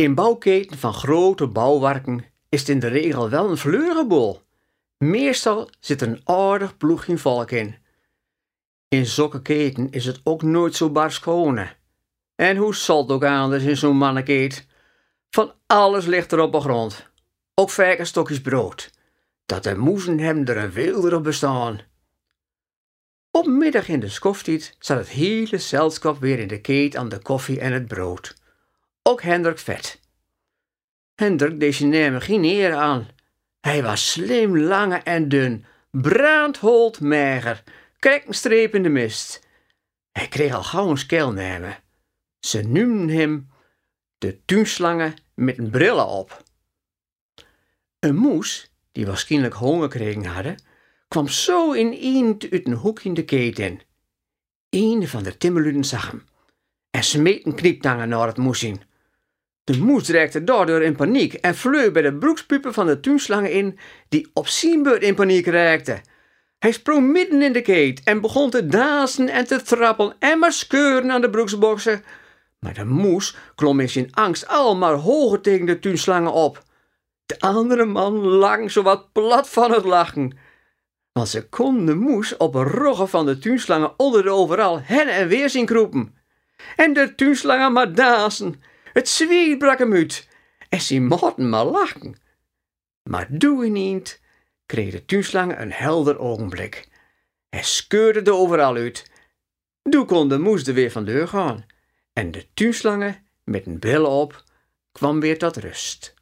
In bouwketen van grote bouwwerken is het in de regel wel een vleurenbol. Meestal zit er een aardig ploegje volk in. In zulke keten is het ook nooit zo bar schone. En hoe zal het ook anders in zo'n mannenkeet? Van alles ligt er op de grond. Ook vaak stokjes brood. Dat de moezen hem er een wilder op bestaan. Op middag in de skoftiet zat het hele gezelschap weer in de keet aan de koffie en het brood. Ook Hendrik vet. Hendrik deed zijn naam geen eer aan. Hij was slim, lange en dun, brandhold mager, kijk een streep in de mist. Hij kreeg al gauw een skelnamen. Ze noemden hem de tuinslangen met een brillen op. Een moes, die waarschijnlijk honger kregen hadden, kwam zo in een uit een hoek in de keten. Een van de timmerluden zag hem en smeet een knieptangen naar het moes. De moes raakte daardoor in paniek en vleug bij de broekspupen van de tuinslangen in, die op zijn beurt in paniek raakte. Hij sprong midden in de keet en begon te dansen en te trappelen en maar skeuren aan de broeksboksen. Maar de moes klom in zijn angst al maar hoger tegen de tuinslangen op. De andere man lang zowat plat van het lachen. Want ze kon de moes op roggen van de tuinslangen onder de overal hen en weer zien kroepen. En de tuinslangen maar dansen. Het zwier brak hem uit. En ze mochten maar lachen. Maar doe niet, kreeg de tuinslangen een helder ogenblik. Hij scheurde er overal uit. Doe kon de moes er weer van deur gaan. En de tuinslangen, met een bril op, kwam weer tot rust.